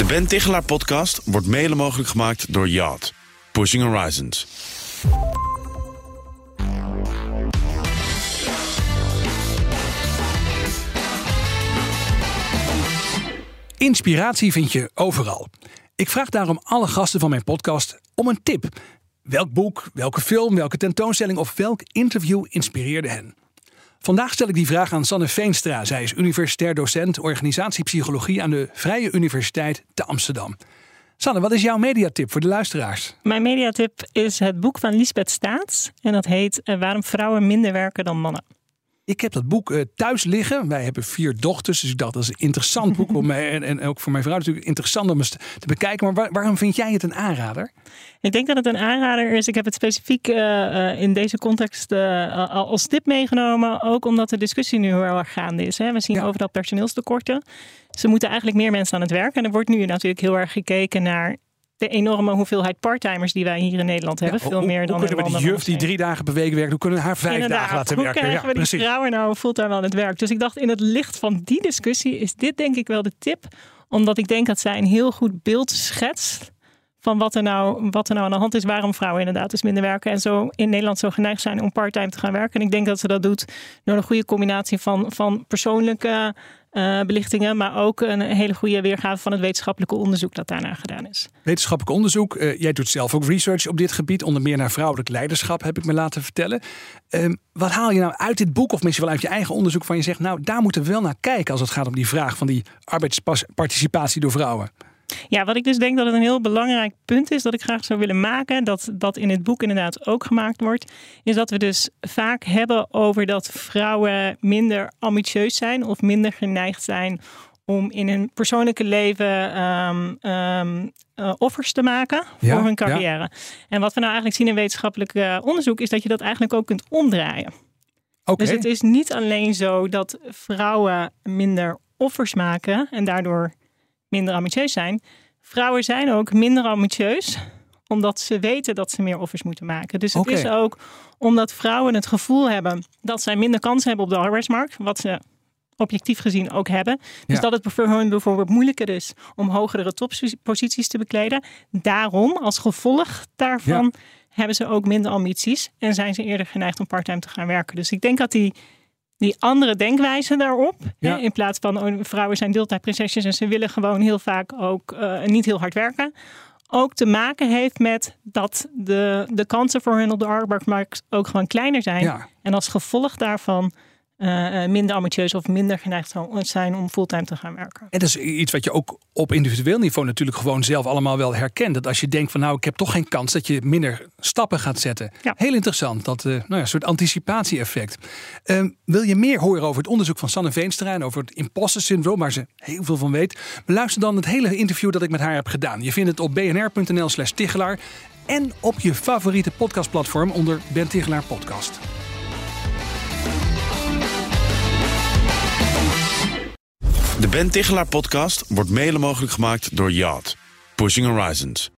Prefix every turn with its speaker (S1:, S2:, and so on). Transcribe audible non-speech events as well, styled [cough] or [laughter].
S1: De Ben Tichelaar podcast wordt mede mogelijk gemaakt door Yacht. Pushing Horizons.
S2: Inspiratie vind je overal. Ik vraag daarom alle gasten van mijn podcast om een tip. Welk boek, welke film, welke tentoonstelling of welk interview inspireerde hen? Vandaag stel ik die vraag aan Sanne Veenstra. Zij is universitair docent organisatiepsychologie aan de Vrije Universiteit te Amsterdam. Sanne, wat is jouw mediatip voor de luisteraars?
S3: Mijn mediatip is het boek van Lisbeth Staats. En dat heet eh, Waarom vrouwen minder werken dan mannen.
S2: Ik heb dat boek uh, thuis liggen. Wij hebben vier dochters, dus ik dacht dat is een interessant boek om mij [laughs] en, en ook voor mijn vrouw natuurlijk interessant om eens te bekijken. Maar waar, waarom vind jij het een aanrader?
S3: Ik denk dat het een aanrader is. Ik heb het specifiek uh, in deze context uh, als tip meegenomen. Ook omdat de discussie nu heel erg gaande is. Hè. We zien ja. overal personeelstekorten. Ze moeten eigenlijk meer mensen aan het werk. En er wordt nu natuurlijk heel erg gekeken naar de enorme hoeveelheid parttimers die wij hier in Nederland hebben. Ja, veel
S2: hoe,
S3: meer dan
S2: hoe kunnen we die juf die drie dagen per week werkt, hoe kunnen we haar vijf
S3: Inderdaad,
S2: dagen laten
S3: hoe
S2: werken?
S3: krijgen we die
S2: precies.
S3: vrouwen nou fulltime aan het werk? Dus ik dacht in het licht van die discussie is dit denk ik wel de tip. Omdat ik denk dat zij een heel goed beeld schetst van wat er, nou, wat er nou aan de hand is, waarom vrouwen inderdaad dus minder werken en zo in Nederland zo geneigd zijn om parttime te gaan werken. En ik denk dat ze dat doet door een goede combinatie van, van persoonlijke uh, belichtingen, maar ook een hele goede weergave van het wetenschappelijke onderzoek dat daarna gedaan is.
S2: Wetenschappelijk onderzoek. Uh, jij doet zelf ook research op dit gebied, onder meer naar vrouwelijk leiderschap, heb ik me laten vertellen. Uh, wat haal je nou uit dit boek, of misschien wel uit je eigen onderzoek, van je zegt, nou, daar moeten we wel naar kijken als het gaat om die vraag van die arbeidsparticipatie door vrouwen?
S3: Ja, wat ik dus denk dat het een heel belangrijk punt is dat ik graag zou willen maken, dat dat in het boek inderdaad ook gemaakt wordt, is dat we dus vaak hebben over dat vrouwen minder ambitieus zijn of minder geneigd zijn om in hun persoonlijke leven um, um, uh, offers te maken voor hun carrière.
S2: ja.
S3: En wat we nou eigenlijk zien in wetenschappelijk uh, onderzoek is dat je dat eigenlijk ook kunt omdraaien. Dus het is niet alleen zo dat vrouwen minder offers maken en daardoor minder ambitieus zijn. Vrouwen zijn ook minder ambitieus omdat ze weten dat ze meer offers moeten maken. Dus het is ook omdat vrouwen het gevoel hebben dat zij minder kans hebben op de arbeidsmarkt, wat ze objectief gezien ook hebben. Dus
S2: Ja.
S3: dat het voor hun bijvoorbeeld moeilijker is om hogere topposities te bekleden. Daarom, als gevolg daarvan, hebben ze ook minder ambities en zijn ze eerder geneigd om parttime te gaan werken. Dus ik denk dat die die andere denkwijze daarop.
S2: Ja.
S3: Hè, in plaats van oh, vrouwen zijn deeltijdprinsesjes en ze willen gewoon heel vaak ook eh, niet heel hard werken. Ook te maken heeft met dat de, de kansen voor hen op de arbeidsmarkt ook gewoon kleiner zijn.
S2: Ja.
S3: En als gevolg daarvan eh, eh, minder ambitieus of minder geneigd zijn om fulltime te gaan werken.
S2: En dat is iets wat je ook op individueel niveau natuurlijk gewoon zelf allemaal wel herkent. Dat als je denkt van nou, ik heb toch geen kans, dat je minder stappen gaat zetten.
S3: Ja.
S2: Heel interessant, dat eh, nou ja, soort anticipatie-effect. Ehm, wil je meer horen over het onderzoek van Sanne Veenstra en over het imposter syndroom, waar ze heel veel van weet? Beluister dan het hele interview dat ik met haar heb gedaan. Je vindt het op bnr.nl slash Tichelaar en op je favoriete podcastplatform onder Ben Tichelaar Podcast.
S1: De Ben Tichelaar podcast wordt mede mogelijk gemaakt door Yacht. Pushing Horizons.